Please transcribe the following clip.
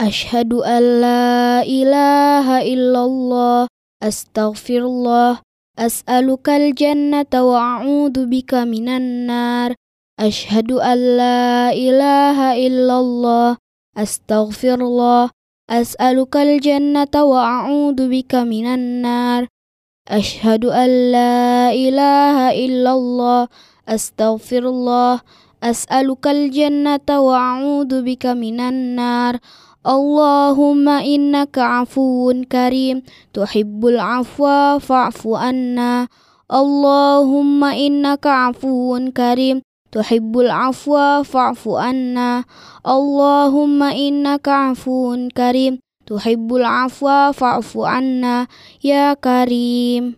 أشهد أن لا إله إلا الله أستغفر الله أسألك الجنة وأعوذ بك من النار. أشهد أن لا إله إلا الله أستغفر الله أسألك الجنة وأعوذ بك من النار. أشهد أن لا إله إلا الله أستغفر الله أسألك الجنة وأعوذ بك من النار. اللهم إنك عفو كريم. تحب العفو فاعف عنا. اللهم إنك عفو كريم. تحب العفو فاعف عنا. اللهم إنك عفو كريم. تحب العفو فاعف عنا يا كريم.